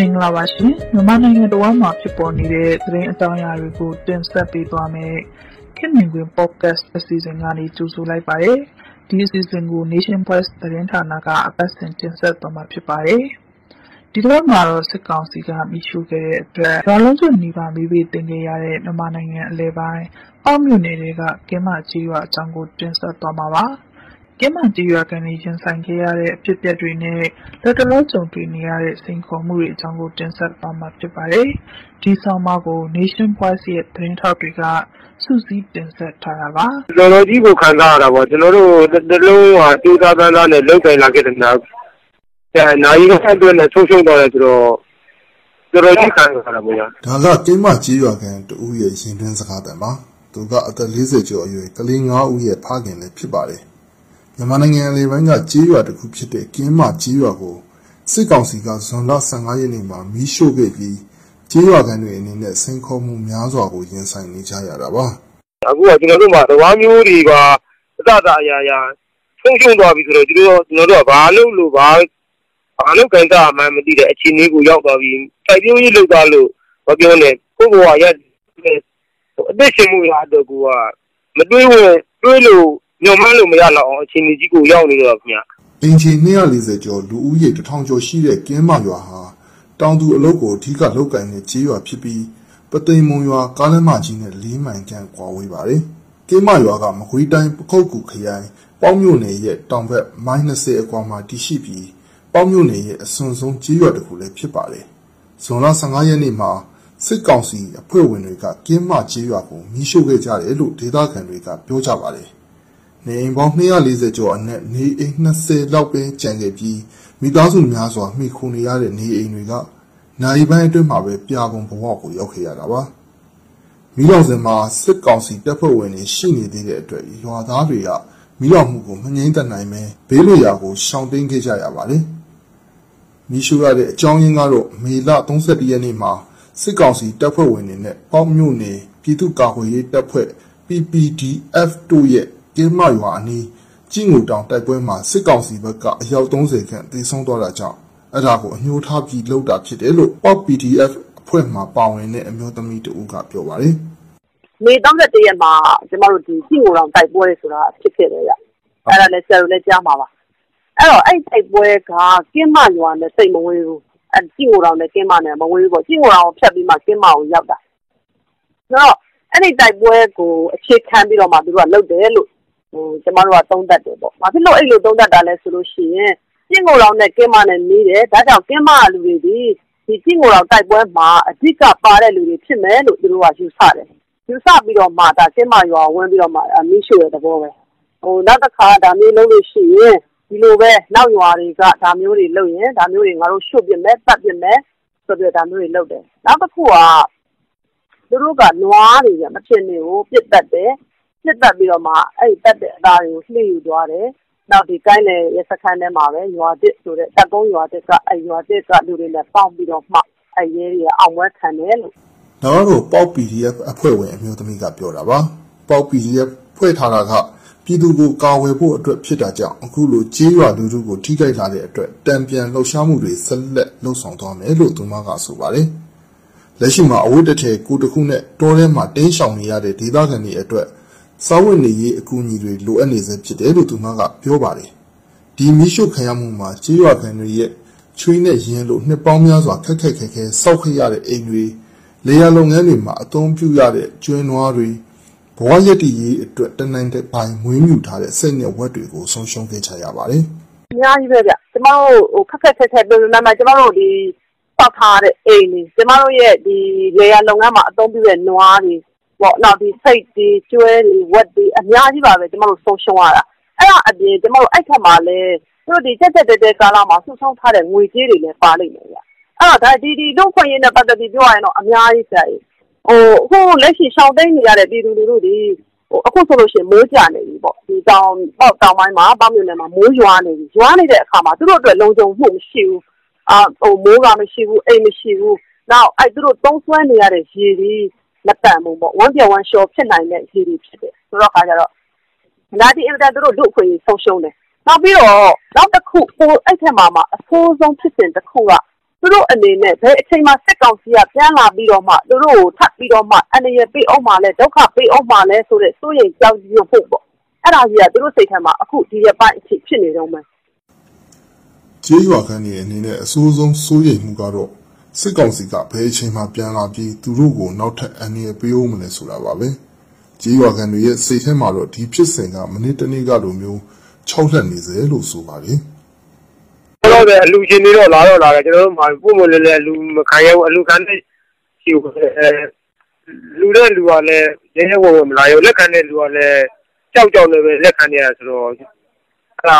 မင်္ဂလာပါရှင်မြန်မာနိုင်ငံတော်မှာဖြစ်ပေါ်နေတဲ့သတင်းအကြောင်းအရာတွေကိုတင်ဆက်ပေးသွားမယ်ခင်မင်ကွင် podcast အစီအစဉ်ကနေကြိုဆိုလိုက်ပါတယ်ဒီအစီအစဉ်ကို Nation Press သတင်းဌာနကအပတ်စဉ်တင်ဆက်သွားမှာဖြစ်ပါတယ်ဒီတော့မှာတော့စစ်ကောင်စီကမိရှုခဲ့တဲ့အတွက်ဘာလုံးကျွနေပါမိပြီးတင်ခဲ့ရတဲ့မြန်မာနိုင်ငံအလဲပိုင်းအောက်မြို့နယ်တွေကကင်းမကြီးရွာအကြောင်းကိုတင်ဆက်သွားမှာပါ ကင်းမတီရွာကနေရင်ဆိုင်ခဲ့ရတဲ့အဖြစ်အပျက်တွေနဲ့လက်တလုံးကြုံတွေ့နေရတဲ့စိန်ခေါ်မှုတွေအကြောင်းကိုတင်ဆက်သွားမှာဖြစ်ပါတယ်။ဒီဆောင်မကို Nation Voice ရဲ့သတင်းထောက်တွေကစုစည်းတင်ဆက်ထားတာပါ။ကျွန်တော်ကြီးကိုခံစားရတာပေါ့ကျွန်တော်တို့တလုံးဟာတူသားပန်းသားနဲ့လောက်ကိုင်လာခဲ့တဲ့နောက်အဲနိုင်ရတဲ့အတွက်နဲ့ဆုံးရှုံးတော့တယ်ဆိုတော့တော်တော်ကြီးခံစားရတာပေါ့ညာ။ဒါကကင်းမကြီးရွာကန်တူရဲ့ရင်တွင်းစကားတန်ပါ။သူကအသက်40ကျော်အရွယ်ကလေး9ဦးရဲ့ဖခင်လည်းဖြစ်ပါတယ် မြန်မာနိုင်ငံလေပိုင်းကကြေးရွာတစ်ခုဖြစ်တဲ့ကင်းမကြေးရွာကိုစစ်ကောင်စီကဇွန်လ15ရက်နေ့မှာမီးရှို့ခဲ့ပြီးကြေးရွာကန်တွေအနေနဲ့စိန်ခေါ်မှုများစွာကိုရင်ဆိုင်နေကြရတာပါအခုကကျွန်တော်တို့မှာတဝါမျိုးတွေကအစအရာရာဆုံးရှုံးသွားပြီဆိုတော့ကျွန်တော်ကျွန်တော်တို့ကဘာလုပ်လို့ဘာဘာလုပ်ကြတာမှမသိတဲ့အခြေအနေကိုရောက်သွားပြီးစိုက်ပျိုးရေးလုပ်သွားလို့ဘာပြောလဲကိုယ့်ဘဝရက်အသက်ရှင်မှုရတော့ကိုကမတွေးဝင်တွေးလို့ ညှော်မှန်းလို့မရတော့အောင်အခြေအနေကြီးကိုရောက်နေတော့ခင်ဗျအင်ဂျီ240ကျော်လူဦးရေ1000ကျော်ရှိတဲ့ကင်းမရွာဟာတောင်သူအလုပ်ကိုအဓိကလုပ်ကိုင်တဲ့ကြေးရွာဖြစ်ပြီးပသိမ်မုံရွာကားလမ်းမကြီးနဲ့၄မိုင်ခန့်ကွာဝေးပါတယ်။ကင်းမရွာကမကွေးတိုင်းပခုတ်ကူခရိုင်ပေါင်းမြို့နယ်ရဲ့တောင်ဘက်မိုင်20 အကွာမှာတည်ရှိပြီးပေါင်းမြို့နယ်ရဲ့အစွန်ဆုံးကြေးရွာတစ်ခုလည်းဖြစ်ပါတယ်။ဇွန်လ15ရက်နေ့မှာစစ်ကောင်စီအဖွဲ့ဝင်တွေကကင်းမကြေးရွာကိုမိရှို့ခဲ့ကြတယ်လို့ဒေသခံတွေကပြောကြပါတယ်။ နေအိမ်ပေါင်း240ကျော်အနက်နေအိမ်20လောက်ပဲကျန်ခဲ့ပြီးမိသားစုများစွာမိခိုနေရတဲ့နေအိမ်တွေကနိုင်ပိုင်းအတွင်းမှာပဲပြာပုံဘဝကိုရောက်ခဲ့ရတာပါမိလောင်စင်မှာစစ်ကောင်စီတပ်ဖွဲ့ဝင်တွေရှိနေသေးတဲ့အတွက်ရွာသားတွေကမိလောင်မှုကိုမငြိမ့်သက်နိုင်ပဲဘေးလွရာကိုရှောင်တိန်ခဲ့ကြရပါတယ်မိရှုရတဲ့အကြောင်းရင်းကတော့မေလ31ရက်နေ့မှာစစ်ကောင်စီတပ်ဖွဲ့ဝင်တွေနဲ့ပေါင်းမြို့နယ်ပြည်သူ့ကာကွယ်ရေးတပ်ဖွဲ့ PPDF တို့ရဲ့ ကင်းမရွာအနီးကြည်ငူတောင်တိုက်ပွဲမှာစစ်ကောင်စီဘက်ကအယောက်30ခန့်သေဆုံးသွားတာကြောင့်အဲ့ဒါကိုအညှိုးထားပြီးလုပ်တာဖြစ်တယ်လို့ POP PDF အဖွဲ့မှပါဝင်တဲ့အမျိုးသမီးတဦးကပြောပါတယ်။မေ31ရက်မှာကျမတို့ဒီကြည်ငူတောင်တိုက်ပွဲဆိုတာဖြစ်ခဲ့တယ်ရ။အဲ့ဒါလည်းဆရာတို့လည်းကြားမှာပါ။အဲ့တော့အဲ့တိုက်ပွဲကကင်းမရွာနဲ့စိတ်မဝေးဘူး။အဲ့ကြည်ငူတောင်နဲ့ကင်းမနဲ့မဝေးဘူးပေါ့။ကြည်ငူတောင်ကိုဖြတ်ပြီးမှကင်းမကိုရောက်တာ။ဆိုတော့အဲ့ဒီတိုက်ပွဲကိုအခြေခံပြီးတော့မှသူတို့ကလုပ်တယ်လို့ ကျမတို့ကသုံးသပ်တယ်ပေါ့။ဘာဖြစ်လို့အဲ့လိုသုံးသပ်တာလဲဆိုလို့ရှိရင်ကျင့်ကိုယ်တော်နဲ့ကင်းမနဲ့နီးတယ်။ဒါကြောင့်ကင်းမကလူတွေသည်ဒီကျင့်ကိုယ်တော်တိုက်ပွဲမှာအဓိကပါတဲ့လူတွေဖြစ်မယ်လို့သူတို့ကယူဆတယ်။ယူဆပြီးတော့မှဒါကင်းမရွာဝင်ပြီးတော့မှမီးရှို့တဲ့သဘောပဲ။ဟိုနောက်တစ်ခါဒါမျိုးလုပ်လို့ရှိရင်ဒီလိုပဲနောက်ရွာတွေကဒါမျိုးတွေလုပ်ရင်ဒါမျိုးတွေငါတို့ရှို့ပြမယ်တတ်ပြမယ်ဆိုပြီးဒါမျိုးတွေလုပ်တယ်။နောက်တစ်ခုကသူတို့ကနွားတွေမဖြစ်နေကိုပြစ်တတ်တယ် ပစ်သတ်ပြီးတော့မှအဲဒီသတ်တဲ့အသားတွေကိုလှေယူသွားတယ်။နောက်ကိုင်းလယ်ရဲစခန်းထဲမှာပဲရွာသစ်ဆိုတဲ့တပ်ကုန်းရွာသစ်ကအဲဒီရွာသစ်ကလူတွေနဲ့ပေါင်းပြီးတော့မှအဲဒီရဲတွေကအောင်ပွဲခံတယ်လို့။”ဒါကတော့ပေါက် PDF အဖွဲ့ဝင်အမျိုးသမီးကပြောတာပါ။ပေါက် PDF ဖွဲ့ထားတာကပြည်သူကိုကာကွယ်ဖို့အတွက်ဖြစ်တာကြောင့်အခုလိုကျေးရွာလူထုကိုထိခိုက်လာတဲ့အတွက်တန်ပြန်လှုပ်ရှားမှုတွေဆက်လက်လုပ်ဆောင်သွားမယ်လို့သူမကဆိုပါတယ်။လက်ရှိမှာအဝတ်တထည်ကိုယ်တခုနဲ့တောထဲမှာတိမ်းရှောင်နေရတဲ့ဒေသခံတွေအတွက် စားဝတ်နေရေးအကူအညီတွေလိုအပ်နေဆဲဖြစ်တယ်လို့သူမကပြောပါတယ်။ဒီမီးရှို့ခံရမှုမှာကြေးရွာခံတွေရဲ့ချွေးနဲ့ရင်လို့နှစ်ပေါင်းများစွာခက်ခက်ခဲခဲစောက်ခရတဲ့အိမ်တွေလေယာလုပ်ငန်းတွေမှာအသုံးပြုရတဲ့ကျွဲနွားတွေဘဝရည်တည်ရေးအတွက်တနိုင်တဲ့ပိုင်းမွေးမြူထားတဲ့စိတ်နဲ့ဝက်တွေကိုဆုံးရှုံးခဲ့ကြရပါတယ်။အများကြီးပဲဗျ။ကျမတို့ဟိုခက်ခက်ခက်ခက်ပြောနေမှာကျမတို့ဒီပောက်ထားတဲ့အိမ်တွေကျမတို့ရဲ့ဒီလေယာလုပ်ငန်းမှာအသုံးပြုတဲ့နွားတွေ ပေါ့နောက်ဒီဆိတ်တွေကျွဲတွေဝက်တွေအများကြီးပါပဲကျမတို့ဆုံးရှုံးရတာအဲ့ဒါအပြင်ကျမတို့အဲ့ထက်မှာလည်းသူတို့ဒီကြက်ကြက်တဲတဲကာလမှာစုဆောင်းထားတဲ့ငွေကြေးတွေလည်းပါလိမ့်မယ်ဗျအဲ့တော့ဒါဒီဒီလူခွင့်ရင်းနဲ့ပတ်သက်ပြီးပြောရရင်တော့အများကြီးဆရာကြီးဟိုအခုလက်ရှိရှောင်းသိမ်းနေရတဲ့ပြည်သူလူထုတွေဟိုအခုဆိုလို့ရှိရင်မိုးကြနေပြီပေါ့ဒီတောင်ပေါ့တောင်ပိုင်းမှာပေါ့မြို့နယ်မှာမိုးရွာနေပြီရွာနေတဲ့အခါမှာသူတို့အတွက်လုံခြုံမှုမရှိဘူးအာဟိုမိုးကမရှိဘူးအိမ်မရှိဘူးနောက်အဲ့သူတို့သုံးဆွဲနေရတဲ့ရေတွေ မတန်ဘူးပေါ့ဝမ်းပြန်ဝမ်းလျှောဖြစ်နိုင်တဲ့ရေတွေဖြစ်တယ်ဆိုတော့ခါကြတော့ဒါဒီအင်တာသူတို့လူအခွင့်အရေးဆုံးရှုံးတယ်နောက်ပြီးတော့နောက်တစ်ခုဟိုအဲ့ထက်မှာမှအဆိုးဆုံးဖြစ်စဉ်တစ်ခုကသူတို့အနေနဲ့ဘယ်အချိန်မှစစ်ကောင်စီကပြန်လာပြီးတော့မှသူတို့ကိုထပ်ပြီးတော့မှအနေရပေးအောင်မှလဲဒုက္ခပေးအောင်မှလဲဆိုတဲ့စိုးရိမ်ကြောက်ရွံ့ဖို့ပေါ့အဲ့ဒါကြီးကသူတို့စိတ်ထဲမှာအခုဒီရပိုင်းအဖြစ်ဖြစ်နေတော့မယ်ကျေးရွာခန်းတွေအနေနဲ့အဆိုးဆုံးစိုးရိမ်မှုကတော့ စစ်ကောင်စီကဘယ်အချိန်မှပြန်လာပြီးသူတို့ကိုနောက်ထပ်အန္တရာယ်ပေးဦးမလဲဆိုတာပါပဲကျေးရွာခန်းတွေရဲ့စိတ်ထဲမှာတော့ဒီဖြစ်စဉ်ကမနေ့တနေ့ကလိုမျိုးခြောက်လှက်နေစေလို့ဆိုပါတယ်ကျွန်တော်တို့အလူရှင်တွေတော့လာတော့လာတယ်ကျွန်တော်တို့မှပုံမလဲလဲအလူမခံရဘူးအလူခံတဲ့ရှိဘူးအဲလူတဲ့လူကလည်းရဲရဲဝဝမလာရဘူးလက်ခံတဲ့လူကလည်းကြောက်ကြောက်နေပဲလက်ခံနေရဆိုတော့အဲ့ဒါ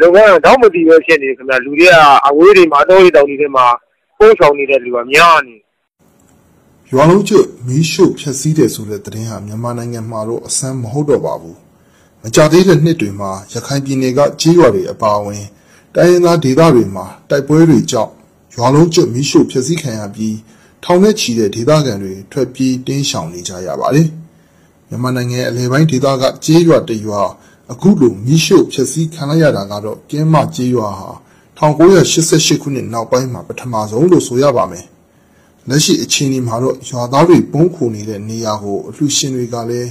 လုံကတော့မတည်ပဲဖြစ်နေတယ်ခင်ဗျလူတွေကအဝေးတွေမှာတော့တောင်တွေထဲမှာ ပုံဆောင်နေတဲ့လူကများနေရွာလုံးကျွတ်မီးရှို့ဖျက်ဆီးတယ်ဆိုတဲ့သတင်းဟာမြန်မာနိုင်ငံမှာတော့အဆန်းမဟုတ်တော့ပါဘူးမကြသေးတဲ့နှစ်တွေမှာရခိုင်ပြည်နယ်ကကြေးရွာတွေအပါအဝင်တိုင်းရင်းသားဒေသတွေမှာတိုက်ပွဲတွေကြောင့်ရွာလုံးကျွတ်မီးရှို့ဖျက်ဆီးခံရပြီးထောင်နဲ့ချီတဲ့ဒေသခံတွေထွက်ပြေးတင်းရှောင်နေကြရပါတယ်မြန်မာနိုင်ငံအလဲပိုင်းဒေသကကြေးရွာတရွာအခုလိုမီးရှို့ဖျက်ဆီးခံလိုက်ရတာကတော့ကင်းမကြေးရွာဟာ 1988ခုနှစ်နောက်ပိုင်းမှာပထမဆုံးလို့ဆိုရပါမယ်။လက်ရှိအခြေအနေမှာတော့ရွာသားတွေပုံခုနေတဲ့နေရာကိုအလှရှင်တွေကလည်း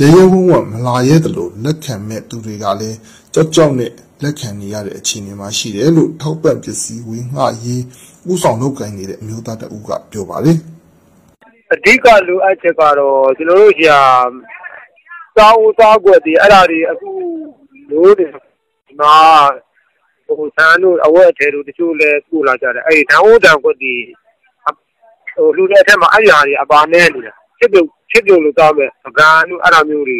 ရဲရဲဝံ့ဝံ့မလာရဲတယ်လို့လက်ခံမဲ့သူတွေကလည်းကြောက်ကြောက်နဲ့လက်ခံနေရတဲ့အခြေအနေမှာရှိတယ်လို့ထောက်ပံ့ပစ္စည်းဝေငှရေးဥဆောင်လုပ်ကိုင်နေတဲ့အမျိုးသားတအုပ်ကပြောပါတယ်။အဓိကလိုအပ်ချက်ကတော့ကျွန်တော်တို့ကြီးဟာစားဦးစားကွက်တွေအဲ့ဒါတွေအခုလို့တယ်ဒီမှာ ဟိုဆန်းတို့အဝတ်အထည်တို့တချို့လဲပို့လာကြတယ်အဲ့ဒီဓာတ်ဦးတံကွက်တွေဟိုလူတွေအထက်မှာအဲ့ဒီဟာတွေအပါနဲ့နေတာချစ်ပြုတ်ချစ်ပြုတ်လို့တောင်းမဲ့ပကံတို့အဲ့ဒါမျိုးတွေ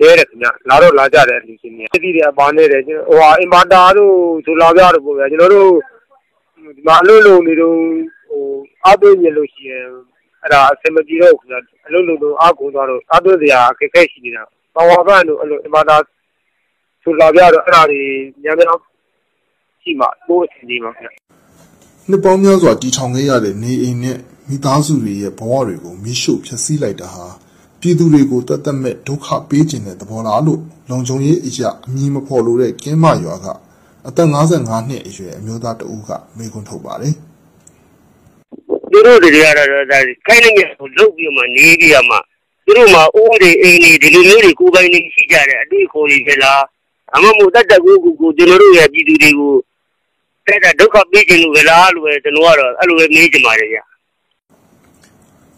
လဲတယ်ခင်ဗျလာတော့လာကြတယ်လူချင်းတွေတိတိအပါနဲ့တယ်ဟိုဟာအင်ဗာတာတို့ဆိုလာပြတော့ပေါ့ဗျာကျွန်တော်တို့ဒီမှာအလုပ်လုပ်နေတော့ဟိုအားပေးနေလို့ရှိရင်အဲ့ဒါအဆင်မပြေတော့ဘူးခင်ဗျအလုပ်လုပ်လို့အားကုန်သွားတော့အားသွင်းစရာအခက်အခဲရှိနေတာပါဝါဘန်တို့အဲ့လိုအင်ဗာတာ ဆိုလာပြတော့အဲ့ဒါတွေများများရှိမှပိုးအဆင်ပြေမှာခင်ဗျနှစ်ပေါင်းများစွာတည်ထောင်ခဲ့ရတဲ့နေအိမ်နဲ့မိသားစုတွေရဲ့ဘဝတွေကိုမိရှုဖျက်ဆီးလိုက်တာဟာပြည်သူတွေကိုတတ်တတ်မဲ့ဒုက္ခပေးခြင်းတဲ့သဘောလားလို့လုံခြုံရေးအရာအမည်မဖော်လို့တဲ့ကင်းမရွာကအသက်55နှစ်အရွယ်အမျိုးသားတဦးကမေခွန်းထုတ်ပါတယ်သူတို့တွေကတော့ဒါခိုင်းနေကိုလုတ်ပြီးမှနေပြီးမှသူတို့မှာအိုးတွေအိမ်တွေဒီလိုမျိုးတွေကိုယ်ပိုင်နေရှိကြတယ်အတွေ့အခေါ်တွေဖြစ်လား အမမို့တတ်တကူကူကိုကျွန်တော်တို့ရဲ့ပြည်သူတွေကိုတဲ့ဒုက္ခပေးခြင်းလို့ပဲလားလို့ပဲကျွန်တော်ကတော့အဲ့လိုပဲမေးချင်ပါတယ်ဗျာ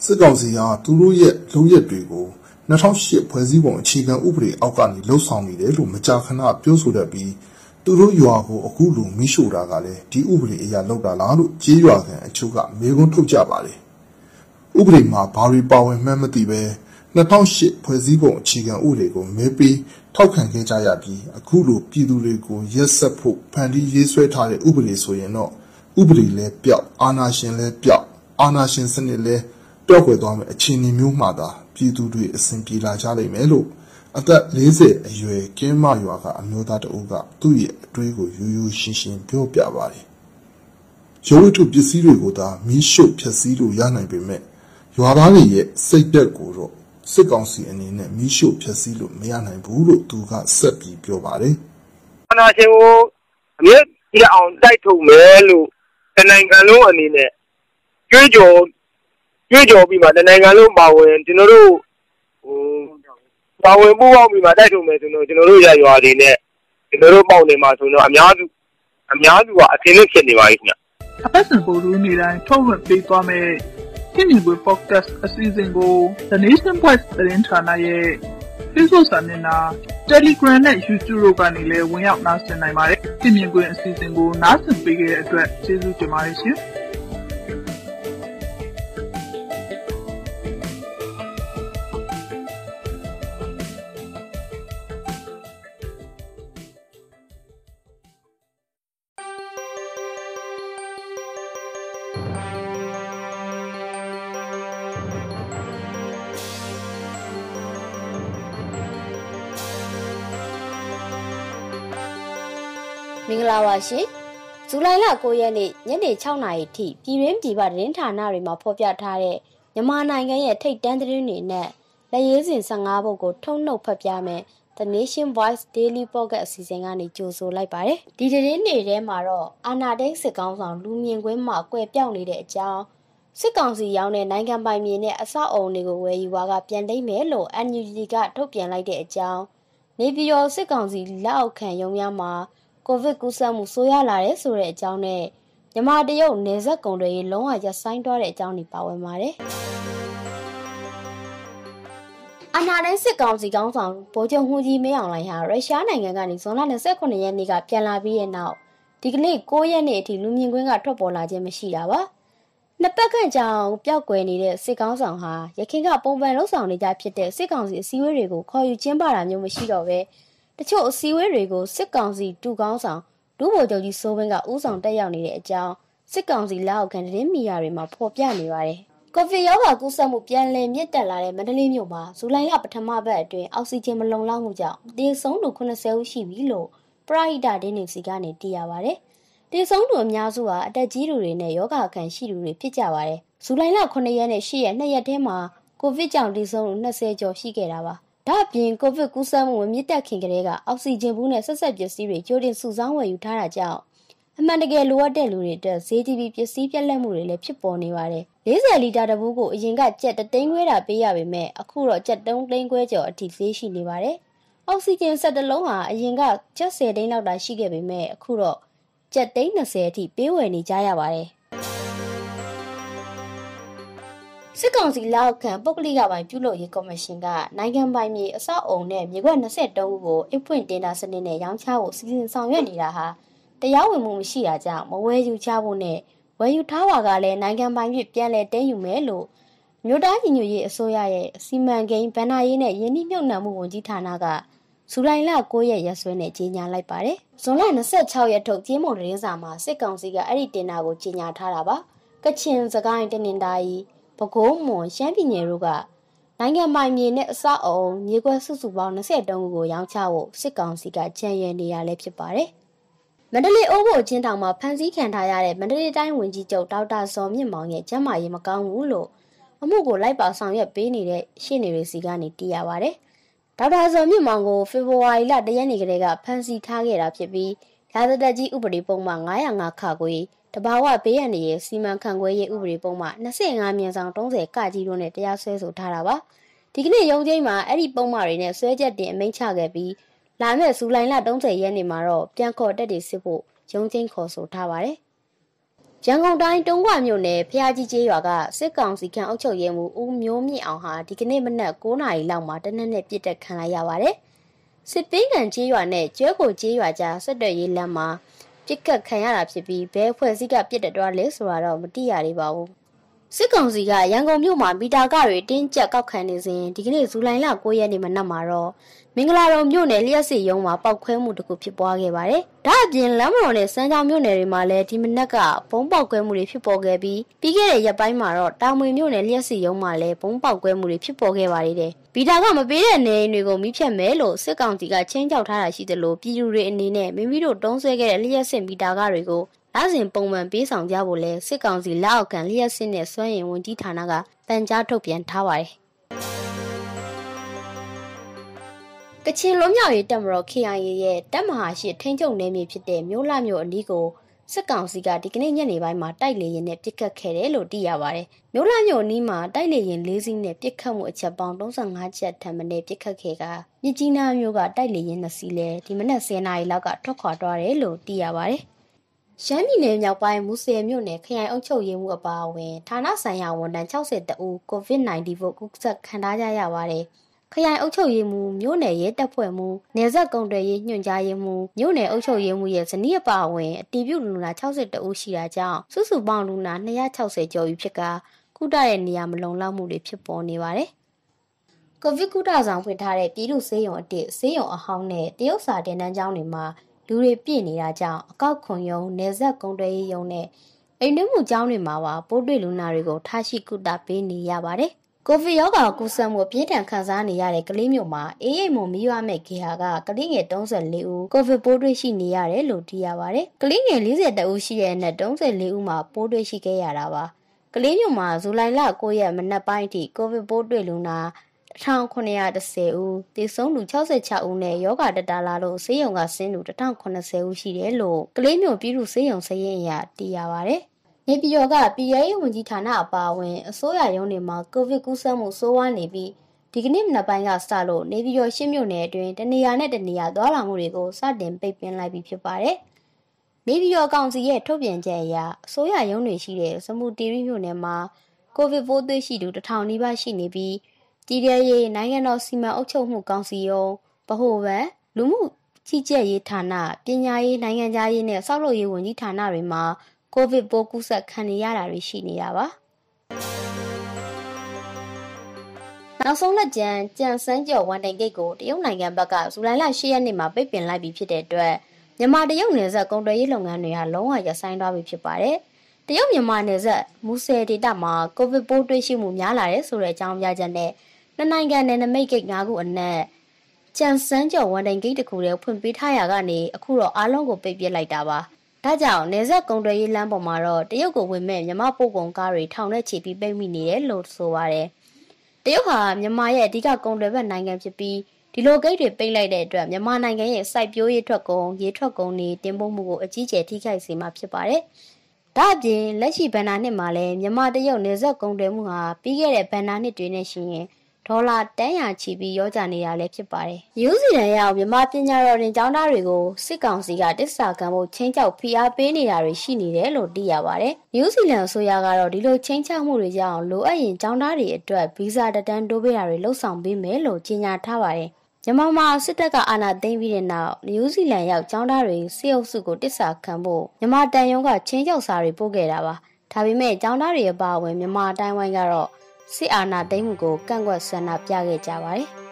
စစ်ကောင်စီဟာသူတို့ရဲ့လုပ်ရက်တွေကို2008ဖွဲ့စည်းပုံအခြေခံဥပဒေအောက်ကနေလှုပ်ဆောင်နေတယ်လို့မကြာခဏပြောဆိုတတ်ပြီးသူတို့ရွာကိုအခုလိုမိရှို့တာကလည်းဒီဥပဒေအရလောက်တာလားလို့ကြေးရွာခံအချို့ကမေးခွန်းထုတ်ကြပါတယ်ဥပဒေမှာဘာတွေပါဝင်မှန်းမသိပဲ 2008ဖွဲ့စည်းပုံအခြေခံဥပဒေကိုမဲပြီးထောက်ခံခဲ့ကြရပြီးအခုလိုပြည်သူတွေကိုရက်ဆက်ဖို့ဖန်တီးရေးဆွဲထားတဲ့ဥပဒေဆိုရင်တော့ဥပဒေလည်းပျောက်အာဏာရှင်လည်းပျောက်အာဏာရှင်စနစ်လည်းပျောက်ကွယ်သွားမယ်အခြေအနေမျိုးမှသာပြည်သူတွေအစဉ်ပြေလာကြလိမ့်မယ်လို့အသက်40အရွယ်ကင်းမရွာကအမျိုးသားတအုပ်ကသူ့ရဲ့အတွေးကိုရိုးရိုးရှင်းရှင်းပြောပြပါတယ်ရုပ်ဝတ္ထုပစ္စည်းတွေကိုသာမီးရှို့ဖျက်ဆီးလို့ရနိုင်ပေမဲ့ရွာသားတွေရဲ့စိတ်သက်ကိုတော့ စစ်ကောင်စီအနေနဲ့မီးရှို့ဖျက်ဆီးလို့မရနိုင်ဘူးလို့သူကဆက်ပြီးပြောပါတယ်အနာရှင်ကိုအမြဲကြည့်အောင်တိုက်ထုတ်မယ်လို့တနိုင်ငံလုံးအနေနဲ့ကြွေးကြော်ကြွေးကြော်ပြီးမှတနိုင်ငံလုံးပါဝင်ကျွန်တော်တို့ဟိုပါဝင်ပူးပေါင်းပြီးမှတိုက်ထုတ်မယ်ဆိုတော့ကျွန်တော်တို့ရရွာတွေနဲ့ကျွန်တော်တို့ပေါက်နေမှာဆိုတော့အများစုအများစုကအထင်နဲ့ဖြစ်နေပါပြီခင်ဗျအပတ်စဉ်ပေါ်လူနေတိုင်းထုတ်လွှင့်ပေးသွားမယ့် ခင်ဗျာ podcast အစီအစဉ်ကို The Nation Voice သတင်းဌာနရဲ့ Facebook စာမျက်နှာ Telegram နဲ့ YouTube တို့ကနေလည်းဝင်ရောက်နားဆင်နိုင်ပါတယ်။ခင်ဗျာကွင်းအစီအစဉ်ကိုနားဆင်ပေးခဲ့တဲ့အတွက်ကျေးဇူးတင်ပါတယ်ရှင်။။ မင်္ဂလာပါရှင်။ဇူလိုင်လ9ရက်နေ့ညနေ6နာရီထိပြည်ရင်းပြည်ပသတင်းဌာနတွေမှာဖော်ပြထားတဲ့မြန်မာနိုင်ငံရဲ့ထိတ်တန့်သတင်းတွေနဲ့လက်ရေးစဉ်15ပုဒ်ကိုထုံနှုတ်ဖတ်ပြမယ် The Nation Voice Daily Pocket အစီအစဉ်ကနေကြိုဆိုလိုက်ပါတယ်။ဒီသတင်းတွေထဲမှာတော့အာနာဒိတ်စစ်ကောင်းဆောင်လူမြင်ကွင်းမှာကွယ်ပြောက်နေတဲ့အကြောင်းစစ်ကောင်စီရောင်းတဲ့နိုင်ငံပိုင်မြေနဲ့အဆောက်အုံတွေကိုဝယ်ယူပါကပြန်သိမ်းမယ်လို့ NUG ကထုတ်ပြန်လိုက်တဲ့အကြောင်းနေပြည်တော်စစ်ကောင်စီလက်အောက်ခံရုံးများမှာ ကိုဗစ်ကူးစက်မှုဆိုးရွားလာတဲ့ဆိုတဲ့အကြောင်းနဲ့မြန်မာတရုတ်နေဆက်ကုံတွေလုံးဝရပ်ဆိုင်းသွားတဲ့အကြောင်းတွေပါဝင်ပါတယ်။အနာတိုင်းစစ်ကောင်စီကောင်းဆောင်ဗိုလ်ချုပ်မှုကြီးမင်းအောင်လှိုင်ဟာရုရှားနိုင်ငံကနေဇွန်လ29ရက်နေ့ကပြန်လာပြီးတဲ့နောက်ဒီကနေ့9ရက်နေ့အထိလူမြင်ကွင်းကထွက်ပေါ်လာခြင်းမရှိတာပါ။နှစ်ပတ်ခန့်ကြောင်ပျောက်ကွယ်နေတဲ့စစ်ကောင်းဆောင်ဟာရခိုင်ကပုံပန်လှုပ်ဆောင်နေကြဖြစ်တဲ့စစ်ကောင်စီအစည်းအဝေးတွေကိုခေါ်ယူကျင်းပတာမျိုးမရှိတော့ဘဲ တချို့အစည်းအဝေးတွေကိုစစ်ကောင်စီတူကောင်းဆောင်ဒုဗိုလ်ချုပ်ကြီးစိုးဝင်းကဥဆောင်တက်ရောက်နေတဲ့အကြောင်းစစ်ကောင်စီလက်အောက်ခံသတင်းမီဒီယာတွေမှာဖော်ပြနေပါတယ်။ကိုဗစ်ရောဂါကူးစက်မှုပြန်လည်မြင့်တက်လာတဲ့မန္တလေးမြို့မှာဇူလိုင်လပထမပတ်အတွင်းအောက်ဆီဂျင်မလုံလောက်မှုကြောင့်တေဆုံးသူ80ဦးရှိပြီလို့ပရိဟိတဒင်းနေစီကနေသိရပါတယ်။တေဆုံးသူအများစုဟာအသက်ကြီးသူတွေနဲ့ယောဂခံရှိသူတွေဖြစ်ကြပါတယ်။ဇူလိုင်လ9ရက်နဲ့10ရက်2ရက်ထဲမှာကိုဗစ်ကြောင့်တေဆုံးသူ20ကျော်ရှိခဲ့တာပါ။ ဒါ့အပြင်ကိုဗစ်ကူးစက်မှုမြင့်တက်ခင်ကတည်းကအောက်ဆီဂျင်ဘူးနဲ့ဆက်ဆက်ပစ္စည်းတွေကြိုတင်စုဆောင်းဝယ်ယူထားတာကြောင့်အမှန်တကယ်လိုအပ်တဲ့လူတွေအတွက်ဈေးကြီးပြီးပစ္စည်းပြက်လက်မှုတွေလည်းဖြစ်ပေါ်နေပါတယ်။40လီတာတဘူးကိုအရင်ကကြက်တသိန်းခွဲတာပေးရပေမဲ့အခုတော့ကြက်3သိန်းခွဲကျော်အထိဈေးရှိနေပါတယ်။အောက်ဆီဂျင်ဆက်တလုံးဟာအရင်ကကြက်10သိန်းလောက်တာရှိခဲ့ပေမဲ့အခုတော့ကြက်သိန်း20အထိပေးဝယ်နေကြရပါတယ်။ စစ်ကောင်စီလက်အောက်ခံပုဂ္ဂလိကပိုင်းပြုလုပ်ရေးကော်မရှင်ကနိုင်ငံပိုင်မြေအဆောက်အုံနဲ့မြေကွက်23ခုကိုအဖွင့်တင်တာစနစ်နဲ့ရောင်းချဖို့စီစဉ်ဆောင်ရွက်နေတာဟာတရားဝင်မှုမရှိတာကြောင့်မဝယ်ယူချဖို့နဲ့ဝယ်ယူထားပါကလည်းနိုင်ငံပိုင်ဖြစ်ပြန်လဲတင်းယူမယ်လို့မြို့သားညီညွတ်ရေးအစိုးရရဲ့စီမံကိန်းဗန္နာရေးနဲ့ယင်းနှိမ့်မြုပ်နှံမှုဝန်ကြီးဌာနကဇူလိုင်လ9ရက်ရက်စွဲနဲ့ကြေညာလိုက်ပါတယ်။ဇွန်လ26ရက်ထုတ်ကြေးမုံသတင်းစာမှာစစ်ကောင်စီကအဲ့ဒီတင်တာကိုကြေညာထားတာပါ။ကချင်စကိုင်းတနင်္သာရီ ပဲခူးမွန်ရှမ်းပြည်နယ်တို့ကနိုင်ငံပိုင်မြေနဲ့အစအုံမြေကွက်စုစုပေါင်း23ခုကိုရောင်းချဖို့စစ်ကောင်စီကကြံရည်နေရလဲဖြစ်ပါတယ်။မန္တလေးအိုးဘိုချင်းတောင်မှာဖမ်းဆီးခံထားရတဲ့မန္တလေးတိုင်းဝန်ကြီးချုပ်ဒေါက်တာဇော်မြင့်မောင်ရဲ့ကျန်းမာရေးမကောင်းဘူးလို့အမှုကိုလိုက်ပါဆောင်ရွက်ပေးနေတဲ့ရှင်းနေတွေစီကနေသိရပါဗျ။ဒေါက်တာဇော်မြင့်မောင်ကိုဖေဖော်ဝါရီလတရက်နေ့ကလေးကဖမ်းဆီးထားခဲ့တာဖြစ်ပြီးရာဇသက်ကြီးဥပဒေပုံမှန်905ခါကို တဘာဝဘေးရန်ရဲ့စီမံခန့်ခွဲရေးဥပဒေပုံမှ25မြန်ဆောင်30ကကြီးတို့နဲ့တရားစွဲဆိုထားတာပါဒီကနေ့ရုံးချိန်မှာအဲ့ဒီပုံမှန်တွေနဲ့ဆွဲချက်တင်အမိန့်ချခဲ့ပြီးလာမယ့်ဇူလိုင်လ30ရက်နေ့မှာတော့ပြန်ခေါ်တက်တွေစစ်ဖို့ရုံးချိန်ခေါ်ဆိုထားပါတယ်ရန်ကုန်တိုင်းတုံးခွမြို့နယ်ဖျားကြီးကျေးရွာကစစ်ကောင်စီခန့်အုပ်ချုပ်ရေးမှူးဦးမျိုးမြင့်အောင်ဟာဒီကနေ့မနက်9:00နာရီလောက်မှာတနက်နေ့ပြစ်တက်ခံလိုက်ရပါတယ်စစ်ပင်းကန်ကျေးရွာနဲ့ကျွဲကိုကျေးရွာကြားဆက်သွယ်ရေးလမ်းမှာ ပြစ်ကတ်ခံရတာဖြစ်ပြီးဘဲဖွဲ့စည်းကပြစ်တက်သွားလဲဆိုတာတော့မသိရသေးပါဘူး စစ်ကောင်စီကရန်ကုန်မြို့မှာမီတာကတွေတင်းကျပ်ကောက်ခံနေစဉ်ဒီကနေ့ဇူလိုင်လ9ရက်နေ့မနက်မှာတော့မင်္ဂလာတော်မြို့နယ်လျှက်စီရုံးမှာပောက်ခွဲမှုတစ်ခုဖြစ်ပွားခဲ့ပါတယ်။ဒါအပြင်လမ်းမတော်နဲ့စမ်းချောင်းမြို့နယ်တွေမှာလည်းဒီမနက်ကဘုံပေါက်ကွဲမှုတွေဖြစ်ပေါ်ခဲ့ပြီးပြီးခဲ့တဲ့ရက်ပိုင်းမှာတော့တာမွေမြို့နယ်လျှက်စီရုံးမှာလည်းဘုံပေါက်ကွဲမှုတွေဖြစ်ပေါ်ခဲ့ပါသေးတယ်။ဗီတာကမပေးတဲ့နေအိမ်တွေကိုမိဖြတ်မယ်လို့စစ်ကောင်စီကချင်းကြောက်ထားတာရှိသလိုပြည်သူတွေအနေနဲ့မိမိတို့တုံးဆွဲခဲ့တဲ့လျှက်စစ်ဗီတာကတွေကို လစဉ်ပုံမှန်ပေးဆောင်ကြဖို့လဲစစ်ကောင်စီလက်အောက်ခံလျှက်စစ်နဲ့စွမ်းရင်ဝန်ကြီးဌာနကတန်ကြားထုတ်ပြန်ထားပါတယ်။ကချင်လွန်မြောက်ရေးတပ်မတော် KIA ရဲ့တပ်မဟာရှိထိန်းချုပ်နယ်မြေဖြစ်တဲ့မြို့လှမြို့အနီးကိုစစ်ကောင်စီကဒီကနေ့ညနေပိုင်းမှာတိုက်လေရင်နဲ့ပစ်ခတ်ခဲ့တယ်လို့သိရပါတယ်။မြို့လှမြို့အနီးမှာတိုက်လေရင်၄စီးနဲ့ပစ်ခတ်မှုအချက်ပေါင်း35ချက်ထပ်မံပစ်ခတ်ခဲ့ကမြကြီးနားမြို့ကတိုက်လေရင်၂စီးလဲဒီမနက်10:00နာရီလောက်ကထွက်ခွာသွားတယ်လို့သိရပါတယ်။ ရှမ်းပြည်နယ်မြောက်ပိုင်းမူဆယ်မြို့နယ်ခရိုင်အုပ်ချုပ်ရေးမှူးအပါအဝင်ဌာနဆိုင်ရာဝန်ထမ်း60တဦး COVID-19 ကိုကူးစက်ခံထားကြရပါတယ်။ခရိုင်အုပ်ချုပ်ရေးမှူးမြို့နယ်ရဲတပ်ဖွဲ့မှူးနေဆက်ကုံတွေရေးညွှန်ကြားရေးမှူးမြို့နယ်အုပ်ချုပ်ရေးမှူးရဲ့ဇနီးအပါအဝင်အတီးပြုလူနာ62ဦးရှိတာကြောင့်စုစုပေါင်းလူနာ260ကျော်ပြီဖြစ်ကကုတရဲ့နေရာမလုံလောက်မှုတွေဖြစ်ပေါ်နေပါတယ်။ကိုဗစ်ကုတဆောင်ဖွင့်ထားတဲ့ပြည်သူစေယုံအတစ်စေယုံအဟောင်းနဲ့တရုတ်စာတင်တန်းကျောင်းတွေမှာ လူတွေပြည့်နေတာကြောင့်အကောက်ခွန်ယုံနေဆက်ကုံတွေရေးယုံနဲ့အိမ်တွင်းမှုကျောင်းတွေမှာပါပိုးတွေ့လူနာတွေကိုထားရှိကုသပေးနေရပါတယ်။ကိုဗစ်ရောဂါကူးစက်မှုပြင်းထန်ခံစားနေရတဲ့ကလေးမျိုးမှာအေးရိပ်မုံမိရမဲ့ခေဟာကကလေးငယ်34ဦးကိုဗစ်ပိုးတွေ့ရှိနေရတယ်လို့သိရပါတယ်။ကလေးငယ်42ဦးရှိတဲ့နဲ့34ဦးမှာပိုးတွေ့ရှိခဲ့ရတာပါ။ကလေးမျိုးမှာဇူလိုင်လ9ရက်မနက်ပိုင်းအထိကိုဗစ်ပိုးတွေ့လူနာ 1910ဦးသေဆုံးသူ66ဦးနဲ့ယောဂတတလာလို့ဆေးရုံကဆင်းသူ1080ဦးရှိတယ်လို့ကလေးမျိုးပြည်သူဆေးရုံစရင်အရသိရပါဗျ။နေပြည်တော်ကပြည်ရေးဝန်ကြီးဌာနအပါအဝင်အစိုးရရုံးတွေမှာကိုဗစ်ကူးစက်မှုဆိုးဝါးနေပြီးဒီကနေ့မနက်ပိုင်းကစလို့နေပြည်တော်ရှင်းမြို့နယ်အတွင်းတနေရာနဲ့တနေရာသွားလာမှုတွေကိုစတင်ပိတ်ပင်လိုက်ပြီးဖြစ်ပါတယ်။နေပြည်တော်ကောင်စီရဲ့ထုတ်ပြန်ချက်အရအစိုးရရုံးတွေရှိတဲ့စမူတီရီမြို့နယ်မှာကိုဗစ်ပိုးသွေးရှိသူ1000နီးပါးရှိနေပြီး တည်ရရေးနိုင်ငံတော်စီမံအုပ်ချုပ်မှုကောင်စီရုံးဗဟိုဘဏ်လူမှုကြီးကြပ်ရေးဌာနပညာရေးနိုင်ငံသားရေးနဲ့စောက်လုပ်ရေးဝန်ကြီးဌာနတွေမှာကိုဗစ်ပိုးကူးစက်ခံနေရတာတွေရှိနေတာပါနောက်ဆုံးလက်ကျန်ကြံစမ်းကျော်ဝန်တိုင်ဂိတ်ကိုတရုတ်နိုင်ငံဘက်ကဇူလိုင်လ10ရက်နေ့မှာပိတ်ပင်လိုက်ပြီးဖြစ်တဲ့အတွက်မြန်မာတရုတ်နယ်စပ်ကုန်သွယ်ရေးလုပ်ငန်းတွေဟာလုံးဝရပ်ဆိုင်းသွားပြီဖြစ်ပါတယ်။တရုတ်မြန်မာနယ်စပ်မူဆယ်ဒေသမှာကိုဗစ်ပိုးတွေ့ရှိမှုများလာတဲ့ဆိုတဲ့အကြောင်းပြချက်နဲ့ နှစ်နိုင်ငံနယ်နိမိတ်ဂိတ်၅ခုအနက်ကြံစမ်းကျော်ဝန်တိုင်ဂိတ်တစ်ခုတည်းဖွင့်ပေးထားရကနေအခုတော့အားလုံးကိုပိတ်ပစ်လိုက်တာပါ။ဒါကြောင့်နေဆက်ကုံတွယ်ရေးလမ်းပေါ်မှာတော့တရုတ်ကိုဝင်မဲ့မြမပို့ကုန်ကားတွေထောင်နဲ့ချီပြီးပိတ်မိနေတယ်လို့ဆိုပါတယ်။တရုတ်ဟာမြန်မာရဲ့အဓိကကုန်သွယ်ဘက်နိုင်ငံဖြစ်ပြီးဒီလိုဂိတ်တွေပိတ်လိုက်တဲ့အတွက်မြန်မာနိုင်ငံရဲ့စိုက်ပျိုးရေးထွက်ကုန်ရေထွက်ကုန်တွေတင်ပို့မှုကိုအကြီးကျယ်ထိခိုက်စေမှာဖြစ်ပါတယ်။ဒါအပြင်လက်ရှိဘဏ္ဍာနှစ်မှာလည်းမြန်မာတရုတ်နေဆက်ကုန်သွယ်မှုဟာပြီးခဲ့တဲ့ဘဏ္ဍာနှစ်တွေနဲ့ရှိရင် ဒေါ်လာတန်းရာချီပြီးရောကြနေတာလည်းဖြစ်ပါတယ်။ယူစီဒန်ရောက်မြန်မာပညာတော်တင်ကျောင်းသားတွေကိုစစ်ကောင်စီကတစ္ဆာခံမှုချင်းချောက်ဖိအားပေးနေတာတွေရှိနေတယ်လို့သိရပါတယ်။ယူစီလန်အစိုးရကတော့ဒီလိုချင်းချောက်မှုတွေကြောင့်လိုအပ်ရင်ကျောင်းသားတွေအတွက်ဗီဇာတတန်းတိုးပေးတာတွေလှုပ်ဆောင်ပေးမယ်လို့ကြေညာထားပါတယ်။မြန်မာမှာစစ်တပ်ကအာဏာသိမ်းပြီးတဲ့နောက်နယူးဇီလန်ရောက်ကျောင်းသားတွေစစ်အုပ်စုကိုတစ္ဆာခံဖို့မြန်မာတန်ယုံကချင်းချောက်စာတွေပို့ခဲ့တာပါ။ဒါပေမဲ့ကျောင်းသားတွေအပါအဝင်မြန်မာအတိုင်းဝိုင်းကတော့ စစ်အာဏာသိမ်းမှုကိုကန့်ကွက်ဆန္ဒပြခဲ့ကြပါတယ်။